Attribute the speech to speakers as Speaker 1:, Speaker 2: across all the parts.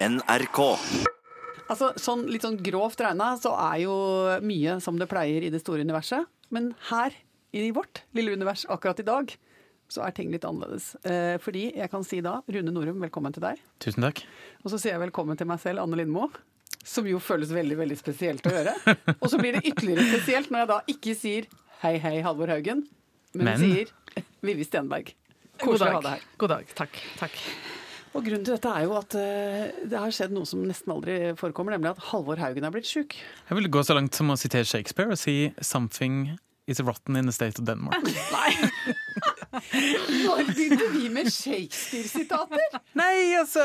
Speaker 1: NRK.
Speaker 2: Altså, sånn, litt sånn grovt regna så er jo mye som det pleier i det store universet. Men her i vårt lille univers akkurat i dag, så er ting litt annerledes. Eh, fordi jeg kan si da, Rune Norum, velkommen til deg.
Speaker 3: Tusen takk.
Speaker 2: Og så sier jeg velkommen til meg selv, Anne Lindmo. Som jo føles veldig veldig spesielt å gjøre. Og så blir det ytterligere spesielt når jeg da ikke sier hei, hei, Halvor Haugen, men,
Speaker 3: Men?
Speaker 2: sier Vivi Stenberg.
Speaker 4: God
Speaker 2: Koselig å ha
Speaker 4: dag.
Speaker 2: deg her.
Speaker 4: God dag. Takk. Takk.
Speaker 2: Og grunnen til dette er jo at eh, det har skjedd noe som nesten aldri forekommer, nemlig at Halvor Haugen er blitt sjuk.
Speaker 3: Jeg vil gå så langt som å sitere Shakespeare og si 'something is rotten in the state of Denmark'. Nei.
Speaker 2: Når begynte vi med Shakespeare-sitater?
Speaker 3: Nei, altså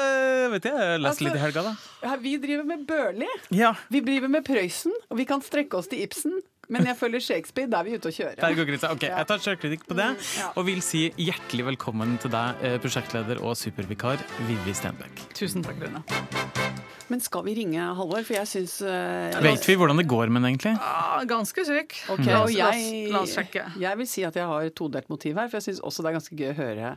Speaker 3: Vet jeg, leste
Speaker 2: Altså-
Speaker 3: litt i helga, da.
Speaker 2: Ja, Vi driver med Børli,
Speaker 3: Ja,
Speaker 2: vi driver med Prøysen, og vi kan strekke oss til Ibsen. Men jeg følger Shakespeare, da er vi ute å kjøre.
Speaker 3: der går grensa. Ok, Jeg tar sjølkritikk på det,
Speaker 2: Mm, ja.
Speaker 3: og vil si hjertelig velkommen til deg, eh, prosjektleder og supervikar Vivi Stenbekk.
Speaker 4: Tusen takk, Rune.
Speaker 2: Men skal vi ringe Halvor? For jeg syns uh,
Speaker 3: Vet vi hvordan det går med den, egentlig?
Speaker 4: Ah, ganske syk.
Speaker 2: Okay,
Speaker 4: La
Speaker 2: og jeg,
Speaker 4: La oss sjekke.
Speaker 2: jeg vil si at jeg har todelt motiv her, for jeg syns også det er ganske gøy å høre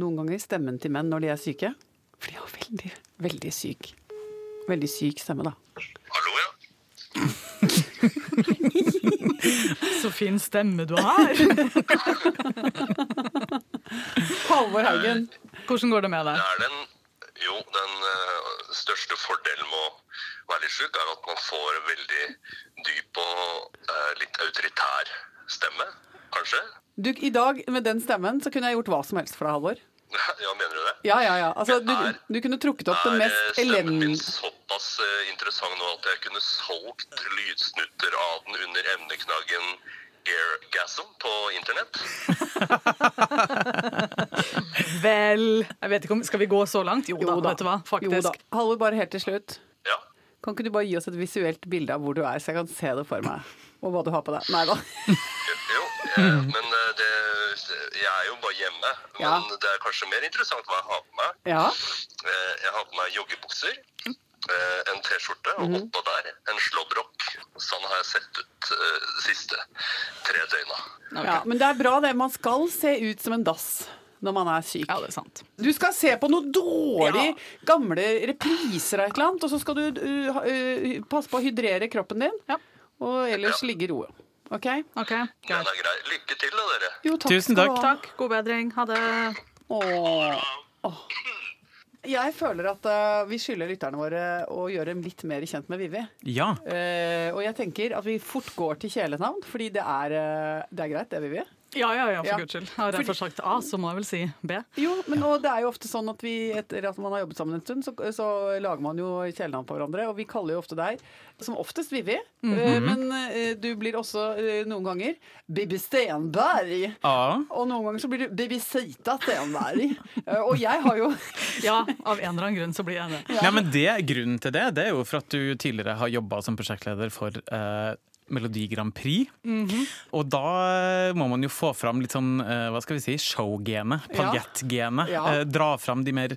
Speaker 2: noen ganger stemmen til menn når de er syke. For de har veldig, veldig syk Veldig syk stemme, da.
Speaker 5: Hallo, ja.
Speaker 4: Så fin stemme du har.
Speaker 2: Halvor Haugen.
Speaker 4: Hvordan går det med
Speaker 5: Det
Speaker 4: deg?
Speaker 5: er den Jo, den eh, største fordelen med å være litt sjuk, er at man får en veldig dyp og eh, litt autoritær stemme, kanskje.
Speaker 2: Du, I dag, med den stemmen, så kunne jeg gjort hva som helst for deg, Halvor.
Speaker 5: Ja, mener du det?
Speaker 2: Ja, ja, ja. Altså, du,
Speaker 5: Er-
Speaker 2: du kunne trukket opp
Speaker 5: det eh,
Speaker 2: mest
Speaker 5: stemmen min
Speaker 2: elendige
Speaker 5: såpass eh, interessant nå at jeg kunne solgt lydsnutter av den under emneknaggen Airgasm på internett?
Speaker 4: Vel Jeg vet ikke om Skal vi gå så langt? Jo da, vet du hva.
Speaker 2: Jo da.
Speaker 4: Faktisk.
Speaker 2: Halvor, bare helt til slutt.
Speaker 5: Ja.
Speaker 2: Kan ikke du bare gi oss et visuelt bilde av hvor du er, så jeg kan se det for meg? Og hva du har på deg. Nei da.
Speaker 5: Jo, eh, men eh, det, jeg er jo bare hjemme. Men
Speaker 2: Ja.
Speaker 5: det er kanskje mer interessant hva jeg har på meg.
Speaker 2: Ja.
Speaker 5: Eh, Jeg har på meg joggebukser, eh, en T-skjorte, og
Speaker 2: Mhm.
Speaker 5: oppå der en slåbrok. Sånn har jeg sett ut eh, de siste tre døgna.
Speaker 2: ja. Men det er bra, det. Man skal se ut som en dass når man er syk.
Speaker 4: Ja, det er sant.
Speaker 2: Du skal se på noen dårlige
Speaker 4: Ja.
Speaker 2: gamle repriser av et eller annet, og så skal du uh, uh, passe på å hydrere kroppen din,
Speaker 4: Ja.
Speaker 2: og ellers ligge i ro. OK?
Speaker 4: OK,
Speaker 5: Den er grei. Lykke til, da, dere.
Speaker 2: Jo, takk
Speaker 3: Tusen takk.
Speaker 4: Takk. God bedring. Ha det.
Speaker 2: Åh. Åh. Jeg føler at uh, vi skylder lytterne våre å gjøre dem litt mer kjent med Vivi.
Speaker 3: Ja.
Speaker 2: Uh, og jeg tenker at vi fort går til kjælenavn, fordi det er, uh, det er greit, det, Vivi.
Speaker 4: Ja, ja, ja,
Speaker 2: Ja.
Speaker 4: for guds skyld. Har jeg
Speaker 2: Fordi-
Speaker 4: først sagt A, så må jeg vel si B.
Speaker 2: Jo, men og det er jo ofte sånn at vi etter at man har jobbet sammen en stund, så, så lager man jo kjælenavn på hverandre. Og vi kaller jo ofte deg som oftest Vivi, eh, men eh, du blir også eh, noen ganger Bibi Stenberg.
Speaker 3: ja.
Speaker 2: Og noen ganger så blir du Bibisita Stenberg. Eh, og jeg har jo
Speaker 4: Ja, av en eller annen grunn så blir jeg det.
Speaker 3: Ja, men det, Grunnen til det det er jo for at du tidligere har jobba som prosjektleder for eh, Melodi Grand Prix. Og da må man jo få fram litt sånn, eh, hva skal vi si, showgenet,
Speaker 2: Ja.
Speaker 3: paljettgenet.
Speaker 2: Ja.
Speaker 3: ja. dra fram de mer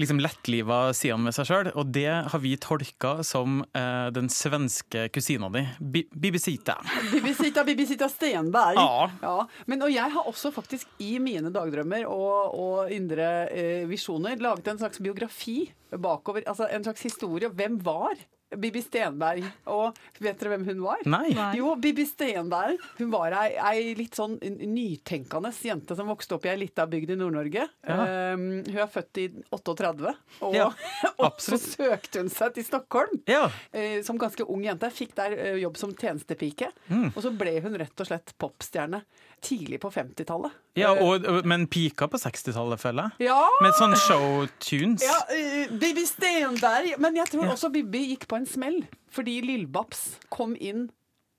Speaker 3: liksom lettliva sidene ved seg sjøl. Og det har vi tolka som eh, den svenske kusina di, Bi Bibisita.
Speaker 2: Bibisita, Bibisita Stenberg.
Speaker 3: Ja.
Speaker 2: Men, og jeg har også faktisk i mine dagdrømmer og, og indre eh, visjoner laget en slags biografi bakover. Altså en slags historie. Hvem var Bibi Stenberg? Og vet dere hvem hun var?
Speaker 3: Nei.
Speaker 4: Nei.
Speaker 2: Jo, Bibi Stenberg. Hun var ei, ei litt sånn nytenkende jente som vokste opp i ei lita bygd i Nord-Norge.
Speaker 3: Ja.
Speaker 2: Um, hun er født i 38, og,
Speaker 3: Ja,
Speaker 2: og så søkte hun seg til Stockholm
Speaker 3: Ja.
Speaker 2: uh, som ganske ung jente. Fikk der uh, jobb som tjenestepike.
Speaker 3: Mm.
Speaker 2: Og så ble hun rett og slett popstjerne tidlig på 50-tallet.
Speaker 3: Ja
Speaker 2: Eh,
Speaker 3: og, men pika på 60-tallet, føler jeg.
Speaker 2: ja,
Speaker 3: Med sånn showtunes.
Speaker 2: ja uh, Bibi Stenberg. Men jeg tror også Bibi gikk på en smell. Fordi Lillebabs kom inn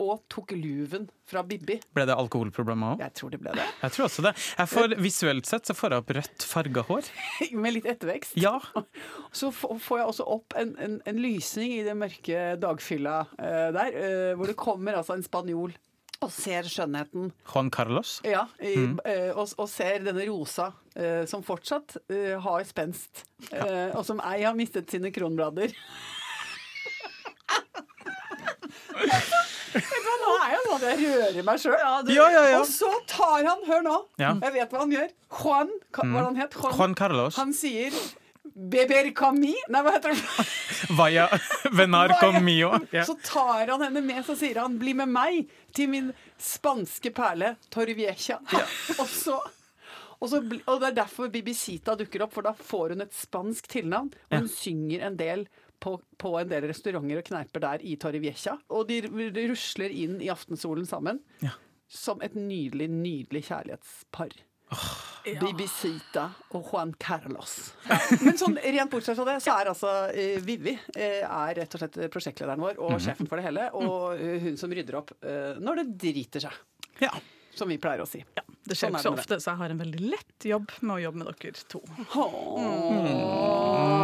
Speaker 2: og tok luven fra Bibi.
Speaker 3: Ble det alkoholproblemer òg?
Speaker 2: Jeg tror det ble det.
Speaker 3: Jeg tror også det. Får, visuelt sett så får jeg opp rødt farga hår.
Speaker 2: Med litt ettervekst.
Speaker 3: Ja.
Speaker 2: Så får jeg også opp en, en, en lysning i det mørke dagfylla uh, der, uh, hvor det kommer altså en spanjol og ser skjønnheten
Speaker 3: Juan Carlos.
Speaker 2: Ja, i, mm. og, og ser denne rosa eh, som fortsatt eh, har spenst, Ja. og som ei har mistet sine kronblader. Nå er jeg sånn at jeg rører meg sjøl.
Speaker 3: Ja, ja, ja.
Speaker 2: Og så tar han Hør nå.
Speaker 3: Ja.
Speaker 2: Jeg vet hva han gjør. Juan, hva hva det han het?
Speaker 3: Juan Carlos.
Speaker 2: Han sier Beber Camille Nei, hva heter det?
Speaker 3: Vaya venar conmio. Ja.
Speaker 2: Så tar han henne med, så sier han 'bli med meg til min spanske perle Torrevieja'. Og så og, så, og Det er derfor Bibisita dukker opp, for da får hun et spansk tilnavn. Og hun synger en del på, på en del restauranter og kneiper der i Torrevieja. Og de rusler inn i aftensolen sammen.
Speaker 3: Ja.
Speaker 2: Som et nydelig, nydelig kjærlighetspar. Bibisita og Juan Carlos. Men sånn rent bortsett fra det, så er altså eh, Vivi eh, er rett og slett prosjektlederen vår og sjefen for det hele. Og uh, hun som rydder opp uh, når det driter seg,
Speaker 3: Ja.
Speaker 2: som vi pleier å si.
Speaker 4: Ja, det skjer
Speaker 2: Sånn
Speaker 4: ikke så
Speaker 2: det
Speaker 4: ofte, så jeg har en veldig lett jobb med å jobbe med dere to.
Speaker 2: Men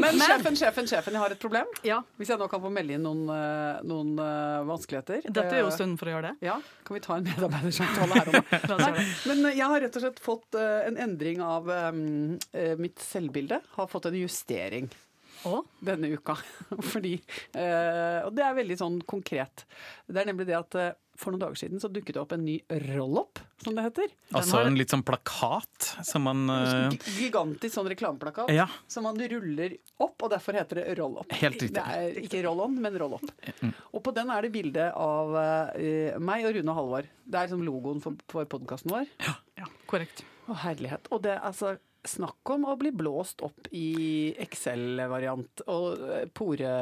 Speaker 4: Men-
Speaker 2: sjefen, sjefen, sjefen, jeg har et problem.
Speaker 4: Ja,
Speaker 2: Hvis jeg nå kan få melde inn noen, eh, noen uh, vanskeligheter.
Speaker 4: Dette er jo
Speaker 2: Eh,
Speaker 4: stunden for å gjøre det.
Speaker 2: Ja, Kan vi ta en medarbeidersamtale her om
Speaker 4: det.
Speaker 2: Men jeg har rett og slett fått uh, en endring av um, mitt selvbilde. Har fått en justering
Speaker 4: Og?
Speaker 2: denne uka. Fordi eh, Og det er veldig sånn konkret. Det er nemlig det at for noen dager siden så dukket det opp en ny roll-up, som det heter.
Speaker 3: Altså
Speaker 4: har-
Speaker 3: en litt sånn plakat som man
Speaker 2: uh... Gigantisk sånn reklameplakat
Speaker 3: Ja.
Speaker 2: som man ruller opp, og derfor heter det roll-up.
Speaker 3: Helt riktig.
Speaker 2: Det er ikke roll-on, men roll-up. Og på den er det bilde av uh, meg og Rune og Halvor. Det er liksom logoen for, for podkasten vår.
Speaker 4: Ja, korrekt.
Speaker 2: Å, herlighet. Og det altså Snakk om å bli blåst opp i Excel-variant. Og eh, pore,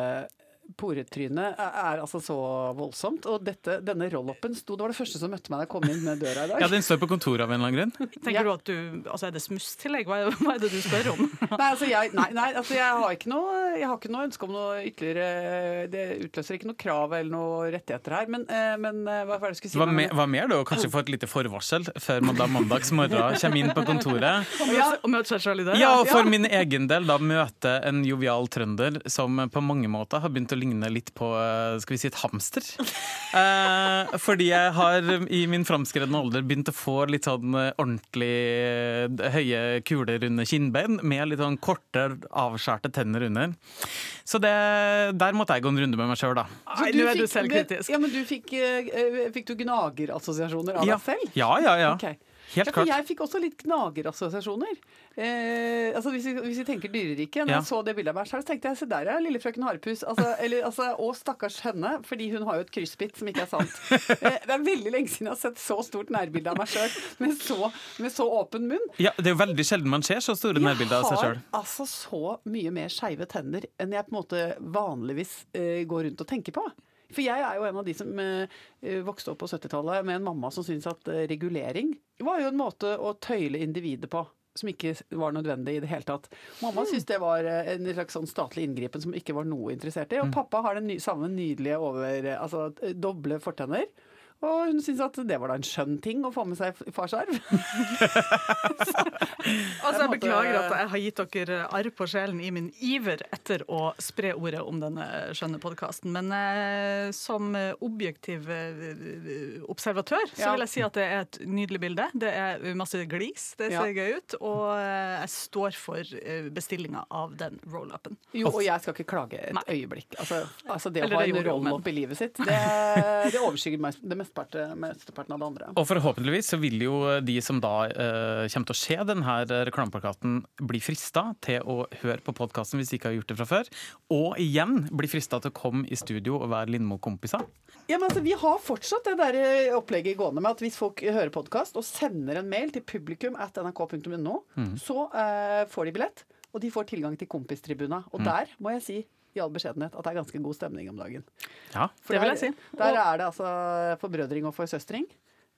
Speaker 2: poretrynet er, er altså så voldsomt. Og dette, denne roll-upen sto Det var det første som møtte meg da jeg kom inn med døra i dag.
Speaker 3: Ja, den står på kontoret av en eller annen grunn.
Speaker 4: Tenker
Speaker 2: Ja.
Speaker 4: du at du Altså, er det smusstillegg? Hva, hva er det du spør om?
Speaker 2: Nei, altså jeg, nei, nei, altså jeg har ikke noe Jeg har ikke noe ønske om noe ytterligere Det utløser ikke noe krav eller noe rettigheter her. Men, eh, men eh, hva var det jeg skulle si?
Speaker 3: Hva, me, hva mer da? Kanskje få et lite forvarsel før man da mandags morgen kommer inn på kontoret?
Speaker 4: Og møte- Og møte seg sjøl i døra?
Speaker 3: Ja, og for
Speaker 2: Ja.
Speaker 3: min egen del da møte en jovial trønder som på mange måter har begynt å ligne litt på eh, skal vi si et hamster. Eh, fordi jeg har i min framskredne alder begynt å få litt sånn eh, ordentlig eh, høye, kule, runde kinnbein med litt sånn korte, avskjærte tenner under. Så det, der måtte jeg gå en runde med meg sjøl, da.
Speaker 2: Så
Speaker 4: Nei,
Speaker 2: du
Speaker 4: er du kritisk
Speaker 2: Ja, men du fikk, eh, eh, fikk du gnagerassosiasjoner av
Speaker 3: Ja,
Speaker 2: deg selv?
Speaker 3: ja, ja. ja.
Speaker 2: Ok.
Speaker 3: Helt
Speaker 2: Ja, for
Speaker 3: klart.
Speaker 2: jeg fikk også litt gnagerassosiasjoner. Eh, altså hvis, vi, hvis vi tenker dyreriket. Når
Speaker 3: Ja.
Speaker 2: jeg så det bildet av meg selv, så tenkte jeg se der er lille frøken Harepus. Altså, eller, altså, og stakkars henne, fordi hun har jo et kryssbitt som ikke er sant. Eh, det er veldig lenge siden jeg har sett så stort nærbilde av meg sjøl med, så- med så åpen munn.
Speaker 3: Ja, det er jo veldig sjelden man ser så store nærbilder av seg sjøl.
Speaker 2: Jeg har altså så mye mer skeive tenner enn jeg på en måte vanligvis eh, går rundt og tenker på. For jeg er jo en av de som eh, eh, vokste opp på 70-tallet med en mamma som syntes at eh, regulering var jo en måte å tøyle individet på. Som ikke var nødvendig i det hele tatt. Mamma syntes det var en slags sånn statlig inngripen som ikke var noe interessert i. Og pappa har den samme nydelige over, altså, doble fortenner. Og hun syntes at det var da en skjønn ting å få med seg fars farsarv.
Speaker 4: Altså, jeg beklager at jeg har gitt dere arr på sjelen i min iver etter å spre ordet om denne skjønne podkasten. Men eh, som objektiv eh, observatør så vil jeg si at det er et nydelig bilde. Det er masse glis, det ser
Speaker 2: Ja.
Speaker 4: gøy ut. Og eh, jeg står for eh, bestillinga av den roll-upen.
Speaker 2: Jo, og jeg skal ikke klage et
Speaker 4: Nei.
Speaker 2: øyeblikk. Altså, altså det å ha
Speaker 4: det
Speaker 2: en roll-up i livet sitt, det, det overskygger meg- det mesteparten, mesteparten av det andre.
Speaker 3: Og forhåpentligvis så vil jo de som da eh, kommer til å se denne reklameplakaten, bli frista til å høre på podkasten hvis de ikke har gjort det fra før. Og igjen bli frista til å komme i studio og være Lindmo-kompiser.
Speaker 2: Ja, men altså, Vi har fortsatt det der eh, opplegget gående med at hvis folk hører podkast og sender en mail til publikum at nrk.no, så eh, får de billett. Og de får tilgang til kompistribuna. Og der må jeg si i all beskjedenhet at det er ganske god stemning om dagen.
Speaker 3: Ja.
Speaker 2: For
Speaker 4: Det vil jeg si.
Speaker 2: Der er det altså forbrødring og forsøstring.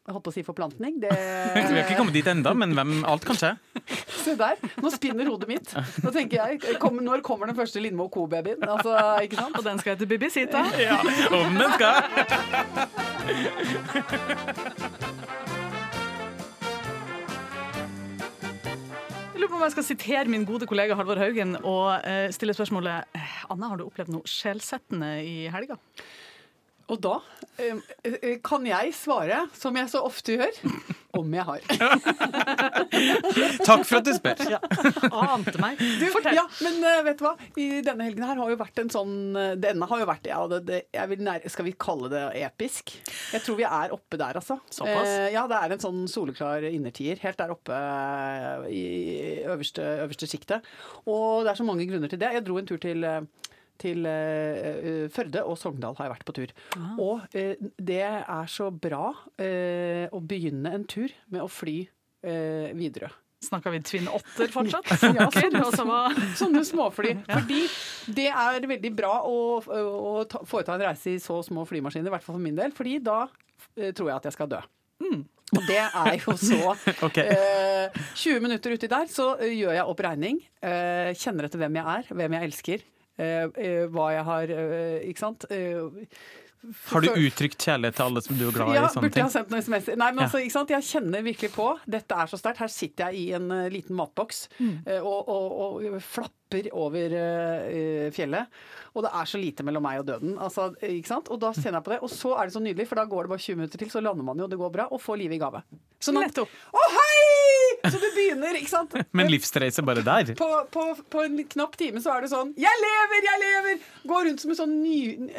Speaker 2: Jeg holdt på å si forplantning. Det,
Speaker 3: Vi har ikke kommet dit enda, men hvem, alt kan skje.
Speaker 2: Se der, nå spinner hodet mitt. Nå tenker jeg, kom, Når kommer den første Lindmo Co-babyen? Altså, ikke sant?
Speaker 4: Og den skal hete Bibisita.
Speaker 3: Ja, om den skal!
Speaker 4: På om jeg skal sitere min gode kollega Halvor Haugen og eh, stille spørsmålet eh, Anne, har du opplevd noe skjellsettende i helga?
Speaker 2: Og da eh, eh, kan jeg svare, som jeg så ofte gjør, om jeg har.
Speaker 3: Takk for at du spør.
Speaker 4: Ja. Ante meg.
Speaker 2: Du,
Speaker 4: Fortell.
Speaker 2: Ja, men eh, vet du hva? I denne helgen her har jo vært en sånn Denne har jo vært ja, det, det, jeg vil nær, Skal vi kalle det episk? Jeg tror vi er oppe der, altså.
Speaker 4: Såpass?
Speaker 2: Eh, ja, det er en sånn soleklar innertier. Helt der oppe i øverste, øverste sjiktet. Og det er så mange grunner til det. Jeg dro en tur til til eh, Førde og Sogndal har jeg vært på tur. Og uh, det er så bra uh, å begynne en tur med å fly Widerøe.
Speaker 4: Snakker vi Twin Otter fortsatt?
Speaker 2: Ja, sånne, sånne småfly. Fordi det er veldig bra å, å ta, foreta en reise i så små flymaskiner, i hvert fall for min del. Fordi da tror jeg at jeg skal dø. Og det er jo så
Speaker 3: okay.
Speaker 2: eh, 20 minutter uti der så gjør jeg opp regning. eh, kjenner etter hvem jeg er, hvem jeg elsker. Eh, eh, hva jeg har eh, Ikke sant? Eh,
Speaker 3: Har du uttrykt kjærlighet til alle som du er glad i?
Speaker 2: ja,
Speaker 3: sånne
Speaker 2: burde jeg ha sendt noen SMS-er. Nei, men
Speaker 3: Ja.
Speaker 2: altså, ikke sant? Jeg kjenner virkelig på. Dette er så sterkt. Her sitter jeg i en liten matboks eh, og, og, og flapper over uh, fjellet. Og det er så lite mellom meg og døden. Altså, ikke sant? Og da kjenner jeg på det. Og så er det så nydelig, for da går det bare 20 minutter til, så lander man jo, det går bra, og får livet i gave. Sånn
Speaker 4: Nettopp.
Speaker 2: Å, hei! Så du begynner, ikke sant?
Speaker 3: Men livsreise bare der?
Speaker 2: På, på, på en knapp time så er det sånn 'Jeg lever, jeg lever!' Går rundt som en sånn ny,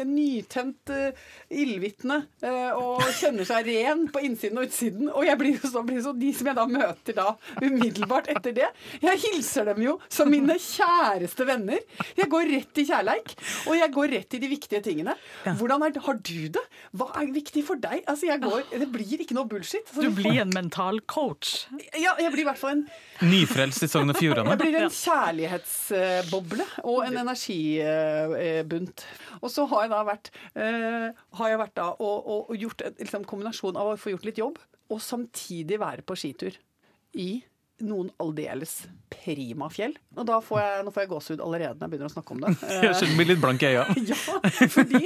Speaker 2: nytent uh, ildvitne uh, og kjenner seg ren på innsiden og utsiden. Og jeg blir jo så, blir så De som jeg da møter da umiddelbart etter det Jeg hilser dem jo som mine kjæreste venner. Jeg går rett i kjærleik, og jeg går rett i de viktige tingene. Hvordan er, har du det? Hva er viktig for deg? Altså, jeg går, Det blir ikke noe bullshit.
Speaker 4: Du blir en mental coach.
Speaker 2: Ja, jeg blir i hvert fall en
Speaker 3: Nyfrelst i Sogn og Fjordane?
Speaker 2: jeg blir en kjærlighetsboble og en energibunt. Og så har jeg da vært, eh, har jeg vært da og, og, og gjort en liksom, kombinasjon av å få gjort litt jobb, og samtidig være på skitur i noen aldeles prima fjell. Og da får jeg, nå får jeg gåsehud allerede når jeg begynner å snakke om det.
Speaker 3: Jeg skjønner, blir litt blank i øya.
Speaker 2: ja, fordi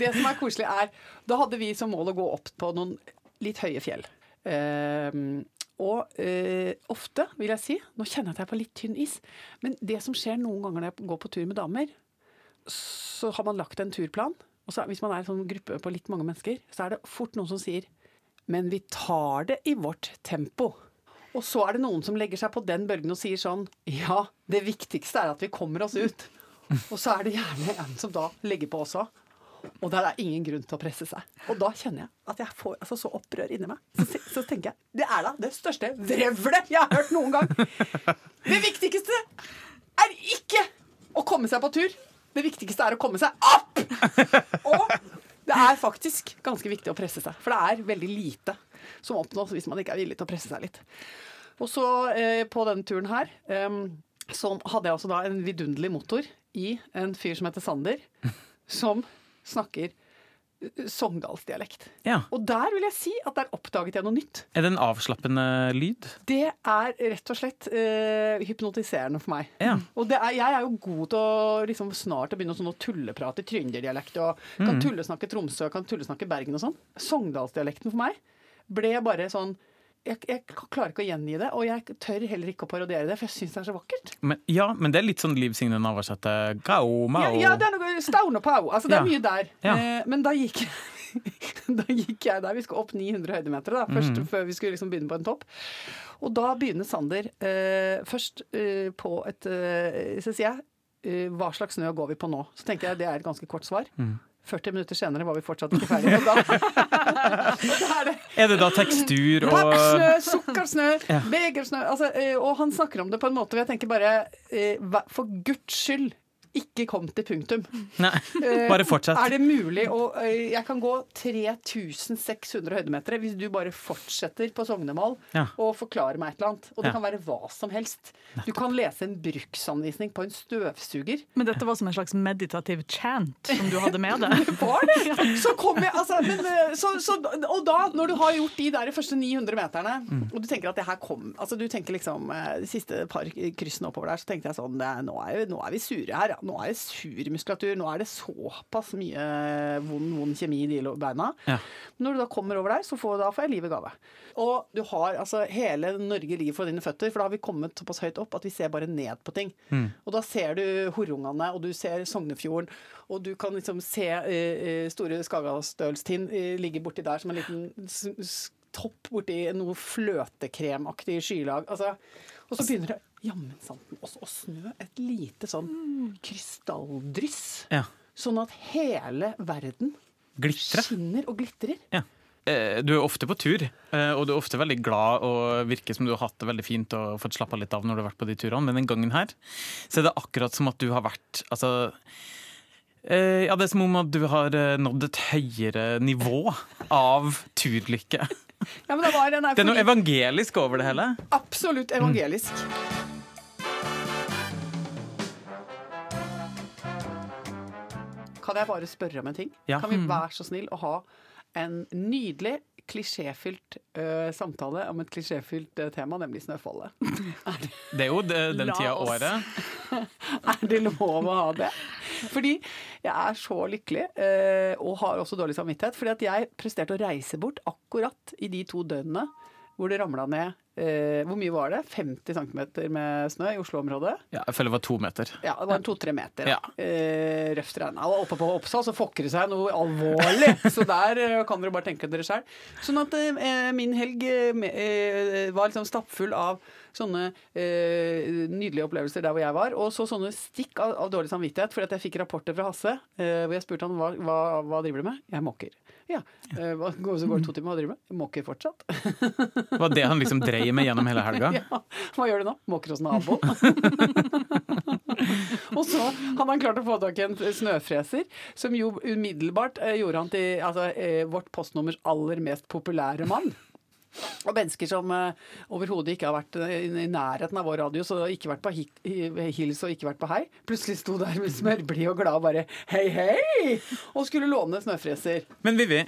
Speaker 2: det som er koselig er Da hadde vi som mål å gå opp på noen litt høye fjell. Ehm, og øh, ofte, vil jeg si Nå kjenner jeg at jeg er på litt tynn is, men det som skjer noen ganger når jeg går på tur med damer, så har man lagt en turplan. Og så, hvis man er en sånn gruppe på litt mange mennesker, så er det fort noen som sier Men vi tar det i vårt tempo. Og så er det noen som legger seg på den bølgen og sier sånn Ja, det viktigste er at vi kommer oss ut. Og så er det gjerne en som da legger på også. Og der er ingen grunn til å presse seg. Og da kjenner jeg at jeg får altså, så opprør inni meg. Så, så tenker jeg det er da det største vrevlet jeg har hørt noen gang. Det viktigste er ikke å komme seg på tur. Det viktigste er å komme seg opp! Og det er faktisk ganske viktig å presse seg. For det er veldig lite som oppnås hvis man ikke er villig til å presse seg litt. Og så eh, på denne turen her eh, så hadde jeg altså da en vidunderlig motor i en fyr som heter Sander, som snakker eh, sogndalsdialekt.
Speaker 3: Ja.
Speaker 2: Og der vil jeg si at der oppdaget jeg noe nytt.
Speaker 3: Er det en avslappende lyd?
Speaker 2: Det er rett og slett uh, hypnotiserende for meg.
Speaker 3: Ja.
Speaker 2: Og det er, jeg er jo god til å liksom, snart å begynne sånn å tulleprate trønderdialekt. Og kan tullesnakke Tromsø, kan tullesnakke Bergen og sånn. Sogndalsdialekten for meg ble bare sånn jeg, jeg klarer ikke å gjengi det, og jeg tør heller ikke å parodiere det, for jeg syns det er så vakkert.
Speaker 3: Men, ja, men det er litt sånn Liv Signe Navarsete. Gao, mao
Speaker 2: Ja, ja, det er noe Staun og Pau. Altså, det er
Speaker 3: Ja.
Speaker 2: mye der.
Speaker 3: Ja.
Speaker 2: Eh, men da gikk, da gikk jeg der. Vi skulle opp 900 høydemeter da, først,
Speaker 3: mm.
Speaker 2: før vi skulle liksom begynne på en topp. Og da begynner Sander eh, først eh, på et eh, Så sier jeg eh, hva slags snø går vi på nå? Så tenker jeg det er et ganske kort svar.
Speaker 3: Mhm.
Speaker 2: 40 minutter senere var vi fortsatt ikke ferdige. Er det
Speaker 3: Er det da tekstur og
Speaker 2: Pakksnø, sukkersnø,
Speaker 3: Ja.
Speaker 2: begersnø altså, eh, Og han snakker om det på en måte hvor jeg tenker bare eh, For guds skyld, ikke kom til punktum.
Speaker 3: Nei,
Speaker 2: Eh,
Speaker 3: bare fortsett.
Speaker 2: Er det mulig å eh, Jeg kan gå 3600 høydemeter hvis du bare fortsetter på sognemål
Speaker 3: Ja.
Speaker 2: og forklarer meg et eller annet. Og det
Speaker 3: Ja.
Speaker 2: kan være hva som helst. Du kan lese en bruksanvisning på en støvsuger.
Speaker 4: Men dette var som en slags meditativ chant som du hadde med deg.
Speaker 2: Var det? Så kom jeg, altså, men, eh, så, så, og da, når du har gjort de der første 900 meterne,
Speaker 3: Mm.
Speaker 2: og du tenker at det her kom altså Du tenker liksom de siste par kryssene oppover der, så tenkte jeg sånn er- nå, er, jo, nå er vi sure her, ja. Nå er det sur muskulatur, nå er det såpass mye vond, vond kjemi i de beina.
Speaker 3: Ja.
Speaker 2: Når du da kommer over der, så får, da får jeg livet gave. Og du har altså hele Norge ligger for dine føtter, for da har vi kommet såpass høyt opp at vi ser bare ned på ting. Og da ser du Horungane, og du ser Sognefjorden, og du kan liksom se uh, eh, store Skagastølstind uh, ligge borti der som en liten topp borti noe fløtekremaktig skylag. Altså, og så begynner det jammen santen også å snø et lite sånn krystalldryss.
Speaker 3: Ja.
Speaker 2: Sånn at hele verden
Speaker 3: Glittre.
Speaker 2: skinner og glitrer.
Speaker 3: Ja. Eh, Du er ofte på tur, eh, og du er ofte veldig glad og virker som du har hatt det veldig fint og fått slappa litt av når du har vært på de turene, men den gangen her så er det akkurat som at du har vært Altså eh, ja, Det er som om at du har nådd et høyere nivå av turlykke.
Speaker 2: Ja, men det
Speaker 3: Det er noe evangelisk over det hele.
Speaker 2: Absolutt evangelisk. Kan jeg bare spørre om en ting?
Speaker 3: Ja.
Speaker 2: Kan vi være så snill å ha en nydelig, klisjéfylt uh, samtale om et klisjéfylt uh, tema, nemlig snøfallet?
Speaker 3: Det er jo det, den tida av året.
Speaker 2: Er det lov å ha det? Fordi jeg er så lykkelig, uh, og har også dårlig samvittighet, fordi at jeg presterte å reise bort akkurat i de to døgnene hvor det ramla ned eh, Hvor mye var det? 50 cm med snø i Oslo-området?
Speaker 3: Ja, jeg føler det var to meter.
Speaker 2: Ja, det var to-tre meter.
Speaker 3: Ja.
Speaker 2: Eh, røft regna. Og oppe på Oppsal så fokker det seg noe alvorlig. Så der eh, kan dere bare tenke dere sjøl. Sånn at eh, min helg eh, eh, var liksom stappfull av sånne eh, nydelige opplevelser der hvor jeg var. Og så sånne stikk av, av dårlig samvittighet fordi at jeg fikk rapporter fra Hasse eh, hvor jeg spurte han hva, hva, hva driver du med. Jeg måker. Ja. Eh, så går det to timer, hva driver du med? Jeg måker fortsatt.
Speaker 3: Var det han liksom dreiv med gjennom hele helga.
Speaker 2: Ja, hva gjør du nå? Måker hos naboen. og så hadde han klart å få tak i en snøfreser, som jo umiddelbart eh, gjorde han til altså, eh, vårt postnummers aller mest populære mann. Og mennesker som uh, overhodet ikke har vært eh, i nærheten av vår radio, så ikke vært på hils og ikke vært på hei, plutselig sto der med smørblid og glad og bare hei, hei! Og skulle låne snøfreser.
Speaker 3: Men Vivi,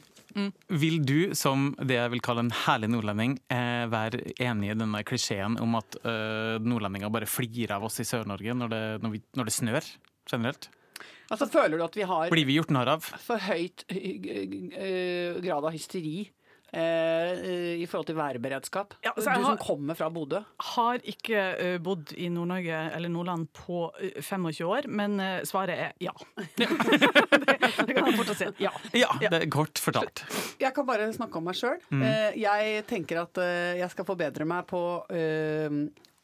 Speaker 3: vil du som det jeg vil kalle en herlig nordlending, eh, være enig i denne klisjeen om at eh, nordlendinger bare flirer av oss i Sør-Norge når, det- når, når det snør generelt?
Speaker 2: Altså, føler du at vi har
Speaker 3: Blir vi gjort narr av?
Speaker 2: for høyt eh, grad av hysteri eh, i forhold til værberedskap.
Speaker 4: Ja,
Speaker 2: du
Speaker 4: så jeg
Speaker 2: som
Speaker 4: har-
Speaker 2: kommer fra Bodø.
Speaker 4: Har ikke uh, bodd i Nord-Norge eller Nordland på uh, 25 år, men uh, svaret er ja. det, det kan jeg fortsatt si. Ja.
Speaker 3: Ja, det er kort fortalt.
Speaker 2: Jeg kan bare snakke om meg sjøl. jeg tenker at eh, jeg skal forbedre meg på eh,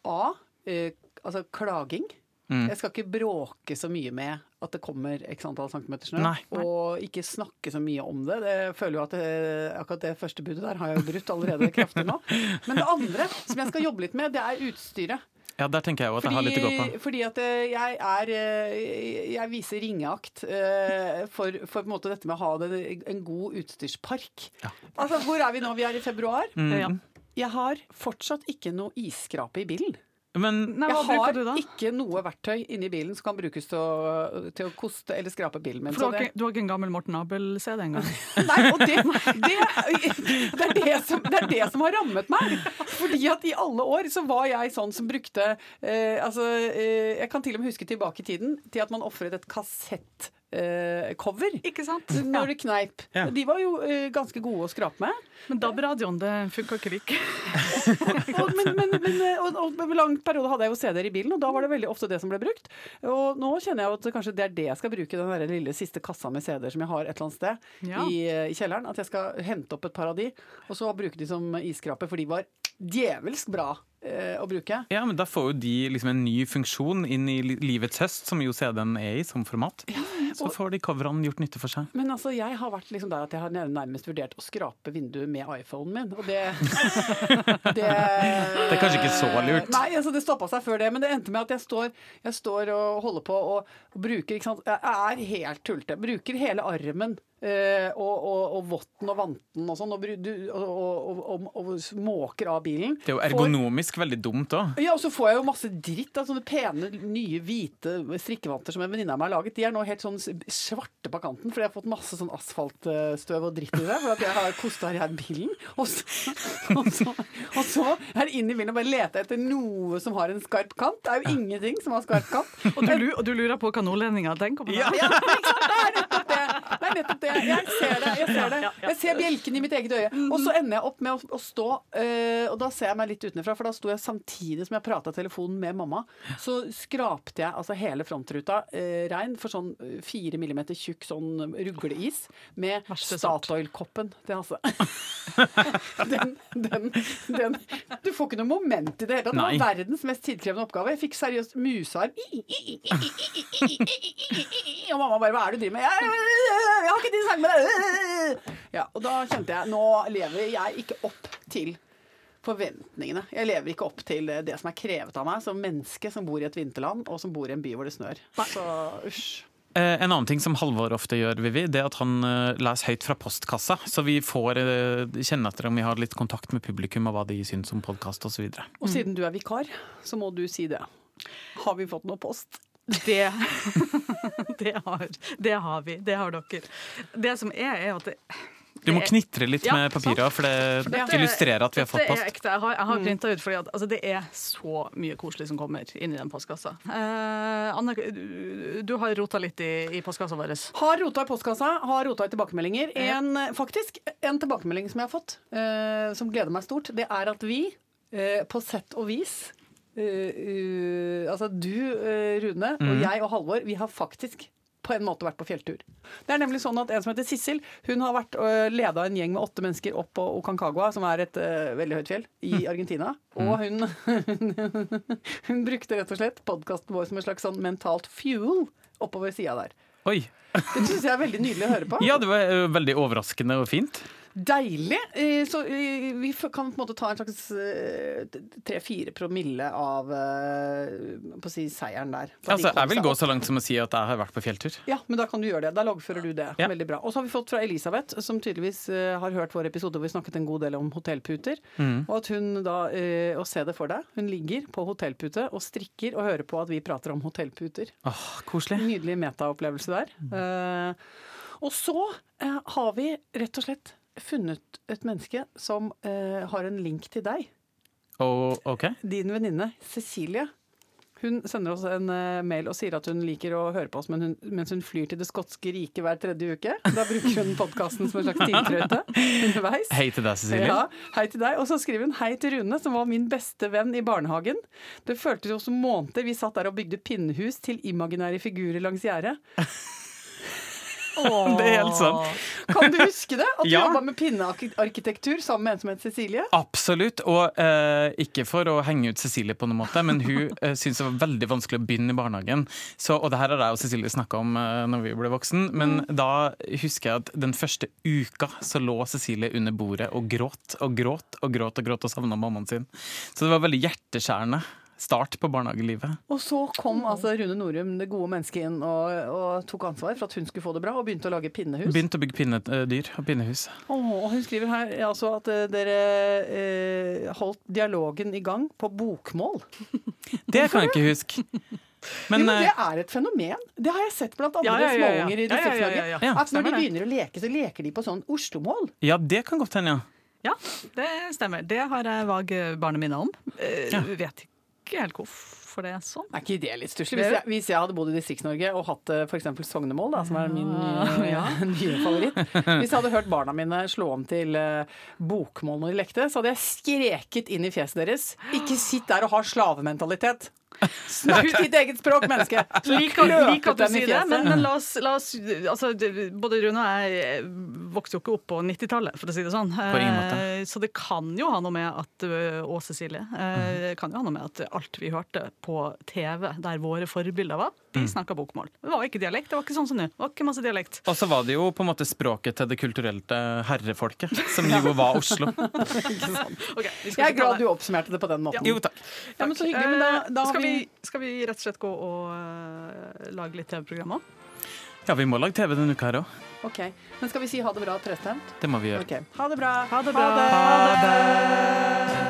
Speaker 2: A. eh, altså klaging. Jeg skal ikke bråke så mye med at det kommer x antall centimeter snø.
Speaker 3: Nei, nei.
Speaker 2: Og ikke snakke så mye om det. det jeg føler jo at det, Akkurat det første budet der har jeg jo brutt allerede kraftig nå. Men det andre som jeg skal jobbe litt med, det er utstyret.
Speaker 3: Ja, der tenker jeg jo at jeg har litt å gå på.
Speaker 2: Fordi at eh, jeg er eh, Jeg viser ringeakt eh, for, for på en måte dette med å ha det, en god utstyrspark. Altså, Hvor er vi nå? Vi er i februar.
Speaker 3: Mm.
Speaker 2: Jeg har fortsatt ikke noe isskrape i bilen.
Speaker 3: Men
Speaker 4: Nei, hva
Speaker 2: jeg har
Speaker 4: du da?
Speaker 2: ikke noe verktøy inni bilen som kan brukes til å, til å koste eller skrape bilen min.
Speaker 4: For du har, ikke, du har ikke en gammel Morten Abel-CD engang?
Speaker 2: Nei, og det, det, det, er det, som, det er det som har rammet meg. Fordi at i alle år så var jeg sånn som brukte eh, Altså, eh, jeg kan til og med huske tilbake i tiden til at man ofret et kassettcover. Eh, cover
Speaker 4: Ikke sant?
Speaker 2: når det kneip.
Speaker 3: Ja.
Speaker 2: De var jo eh, ganske gode å skrape med.
Speaker 4: Men DAB-radioen, det funka ikke like.
Speaker 2: Og, men, men, men, eh, og, og lang periode hadde jeg jo CD-er i bilen, og da var det veldig ofte det som ble brukt. Og nå kjenner jeg jo at kanskje det er det jeg skal bruke, den der lille siste kassa med CD-er som jeg har et eller annet sted
Speaker 4: Ja.
Speaker 2: i, i kjelleren. At jeg skal hente opp et par av de, og så bruke de som isskraper, for de var djevelsk bra å bruke.
Speaker 3: Ja, men Da får jo de liksom en ny funksjon inn i livets høst, som jo CD-en er i som format. Så får de coverne gjort nytte for seg.
Speaker 2: Men altså, jeg har vært liksom der at jeg har nærmest vurdert å skrape vinduet med iPhonen min, og det Det,
Speaker 3: er kanskje ikke så lurt.
Speaker 2: Nei, altså det stoppa seg før det, men det endte med at jeg står, jeg står og holder på og, og bruker ikke sant? Jeg er helt tullete. Bruker hele armen og, og, og votten og vanten og sånn, og, og, og, og, og, og måker av bilen.
Speaker 3: Det er jo
Speaker 2: Får-
Speaker 3: ergonomisk veldig dumt òg.
Speaker 2: ja, og så får jeg jo masse dritt av sånne pene, nye, hvite strikkevanter som en venninne av meg har laget. De er nå helt sånn svarte på kanten, fordi jeg har fått masse sånn asfaltstøv og dritt i det. For at jeg har kosta her bilen. Og så, og, så, og så er det inn i bilen og bare lete etter noe som har en skarp kant. Det er jo ingenting som har skarp kant.
Speaker 4: Og du, og du lurer på hva nordlendinger tenker på det?
Speaker 2: Ja, men ikke sant? Det er nettopp det. Det er det. Jeg ser det. Jeg ser det. Jeg ser bjelken i mitt eget øye. Og så ender jeg opp med å, å stå, eh, og da ser jeg meg litt utenfra, for da sto jeg samtidig som jeg prata telefonen med mamma, så skrapte jeg altså hele frontruta eh, rein for sånn eh, fire millimeter tjukk sånn rugleis med Statoil-koppen til Hasse. Den, den, den Du får ikke noe moment i det hele tatt. Det var verdens mest tidkrevende oppgave. Jeg fikk seriøst musearm. Og mamma bare 'Hva er det du driver med?' Jeg, jeg har ikke tid til å snakke med deg. Ja, og da kjente jeg nå lever jeg ikke opp til forventningene. Jeg lever ikke opp til det som er krevet av meg som menneske som bor i et vinterland, og som bor i en by hvor det snør. Så usj.
Speaker 3: Eh, En annen ting som Halvor ofte gjør, Vivi, det er at han eh, leser høyt fra postkassa. Så vi får eh, kjenne etter om vi har litt kontakt med publikum og hva de syns om podkast osv.
Speaker 2: Og siden du er vikar, så må du si det. Har vi fått noe post?
Speaker 4: Det, det, har, det har vi. Det har dere. Det som er, er at det,
Speaker 3: Du må knitre litt
Speaker 4: Ja,
Speaker 3: med papiret, for det
Speaker 4: Dette er-
Speaker 3: illustrerer at vi har fått
Speaker 4: Dette er
Speaker 3: post.
Speaker 4: ekte. Jeg har, jeg har printa ut, for altså, det er så mye koselig som kommer inn i den postkassa. Eh, Anne, du, du har rota litt i, i postkassa vår.
Speaker 2: Har rota i postkassa, har rota i tilbakemeldinger. En, faktisk, en tilbakemelding som jeg har fått, eh, som gleder meg stort, det er at vi, eh, på sett og vis eh, Altså du, eh, Rune, og jeg og Halvor, vi har faktisk på en måte vært på fjelltur. Det er nemlig sånn at En som heter Sissel, hun har vært uh, leda en gjeng med åtte mennesker opp på Ocancagua, som er et uh, veldig høyt fjell, i Argentina. Og hun, hun brukte rett og slett podkasten vår som en slags sånn mentalt fuel oppover sida der.
Speaker 3: Oi.
Speaker 2: Det syns jeg er veldig nydelig å høre på.
Speaker 3: Ja, det var veldig overraskende og fint.
Speaker 2: Deilig. Eh, Så eh, vi kan på en måte ta en slags tre-fire promille av eh, på å si seieren der.
Speaker 3: Altså, jeg vil gå så langt som å si at jeg har vært på fjelltur.
Speaker 2: Ja, men da kan du gjøre det. Da loggfører du det.
Speaker 3: Ja.
Speaker 2: Veldig bra. Og så har vi fått fra Elisabeth, som tydeligvis eh, har hørt vår episode hvor vi snakket en god del om hotellputer.
Speaker 3: Mm.
Speaker 2: Og at hun da, Å og se det for deg, hun ligger på hotellpute og strikker og hører på at vi prater om hotellputer.
Speaker 3: Åh, koselig.
Speaker 2: Nydelig metaopplevelse der. Eh, og så uh, har vi rett og slett funnet et menneske som eh, har en link til deg.
Speaker 3: Oh, ok.
Speaker 2: Din venninne Cecilie. Hun sender oss en eh, mail og sier at hun liker å høre på oss men hun, mens hun flyr til det skotske riket hver tredje uke. Da bruker hun podkasten som en slags tidtrøyte underveis.
Speaker 3: Hei til deg, Cecilie.
Speaker 2: Ja, hei til deg. Og så skriver hun hei til Rune, som var min beste venn i barnehagen. Det føltes jo som måneder vi satt der og bygde pinnehus til imaginære figurer langs gjerdet.
Speaker 3: Det er helt sant.
Speaker 2: Kan du huske det? At du
Speaker 3: Ja.
Speaker 2: jobba med pinnearkitektur sammen med en som het Cecilie?
Speaker 3: Absolutt. Og eh, ikke for å henge ut Cecilie på noen måte, men hun eh, syntes det var veldig vanskelig å begynne i barnehagen. Så, og det her har jeg og Cecilie snakka om eh, når vi ble voksen, men da husker jeg at den første uka så lå Cecilie under bordet og gråt og gråt og gråt og gråt og savna mammaen sin. Så det var veldig hjerteskjærende start på barnehagelivet.
Speaker 2: Og så kom altså Rune Norum, det gode mennesket, inn og, og tok ansvar for at hun skulle få det bra, og begynte å lage pinnehus.
Speaker 3: Begynte å bygge pinnedyr og pinnehus.
Speaker 2: Og hun skriver her eh, altså at eh, dere eh, holdt dialogen i gang på bokmål.
Speaker 3: Det kan jeg ikke huske. Men,
Speaker 2: jo,
Speaker 3: eh,
Speaker 2: det er et fenomen. Det har jeg sett blant andre
Speaker 4: Ja, ja, ja, ja.
Speaker 2: småunger i
Speaker 4: Ja, ja, ja,
Speaker 2: Distrikts-Norge.
Speaker 4: ja, ja.
Speaker 3: Ja,
Speaker 2: At når de begynner å leke, så leker de på sånn Oslo-mål.
Speaker 3: ja, det kan godt hende, ja.
Speaker 4: Ja, det stemmer. Det har jeg vag barneminne om. Eh,
Speaker 3: Ja.
Speaker 4: Vet ikke helt. Hvorfor det er sånn.
Speaker 2: Er ikke det litt stusslig? Hvis, jeg- hvis jeg hadde bodd i Distrikts-Norge og hatt f.eks. Sognemål, da, som er min nye,
Speaker 4: Ja.
Speaker 2: nye favoritt Hvis jeg hadde hørt barna mine slå om til eh, bokmål når de lekte, så hadde jeg skreket inn i fjeset deres. Ikke sitt der og ha slavementalitet! Snakk ditt eget språk, menneske!
Speaker 4: Lik at du sier det, men, men la oss, la oss altså, Både Rune og jeg eh, vokste jo ikke opp på 90-tallet, for å si det sånn. Eh, Så det kan jo ha noe med at eh, Og Cecilie. eh, kan jo ha noe med at alt vi hørte på TV, der våre forbilder var, de snakka bokmål. Det var ikke dialekt. Det var ikke sånn som nå. Det var ikke masse dialekt.
Speaker 3: Og så var det jo på en måte språket til det kulturelle herrefolket, som jo var Oslo.
Speaker 4: okay,
Speaker 2: Jeg er glad du oppsummerte det på den måten.
Speaker 3: Jo, takk.
Speaker 2: Ja, men så hyggelig, men da, da har
Speaker 4: skal,
Speaker 2: vi
Speaker 4: vi, skal vi rett og slett gå og eh, lage litt TV-program òg?
Speaker 3: Ja, vi må lage TV denne uka her òg.
Speaker 2: Ok, Men skal vi si ha det bra trestemt?
Speaker 3: Det må vi gjøre.
Speaker 2: Okay. Ha det bra.
Speaker 4: Ha det bra.
Speaker 2: Ha det.
Speaker 3: Ha det.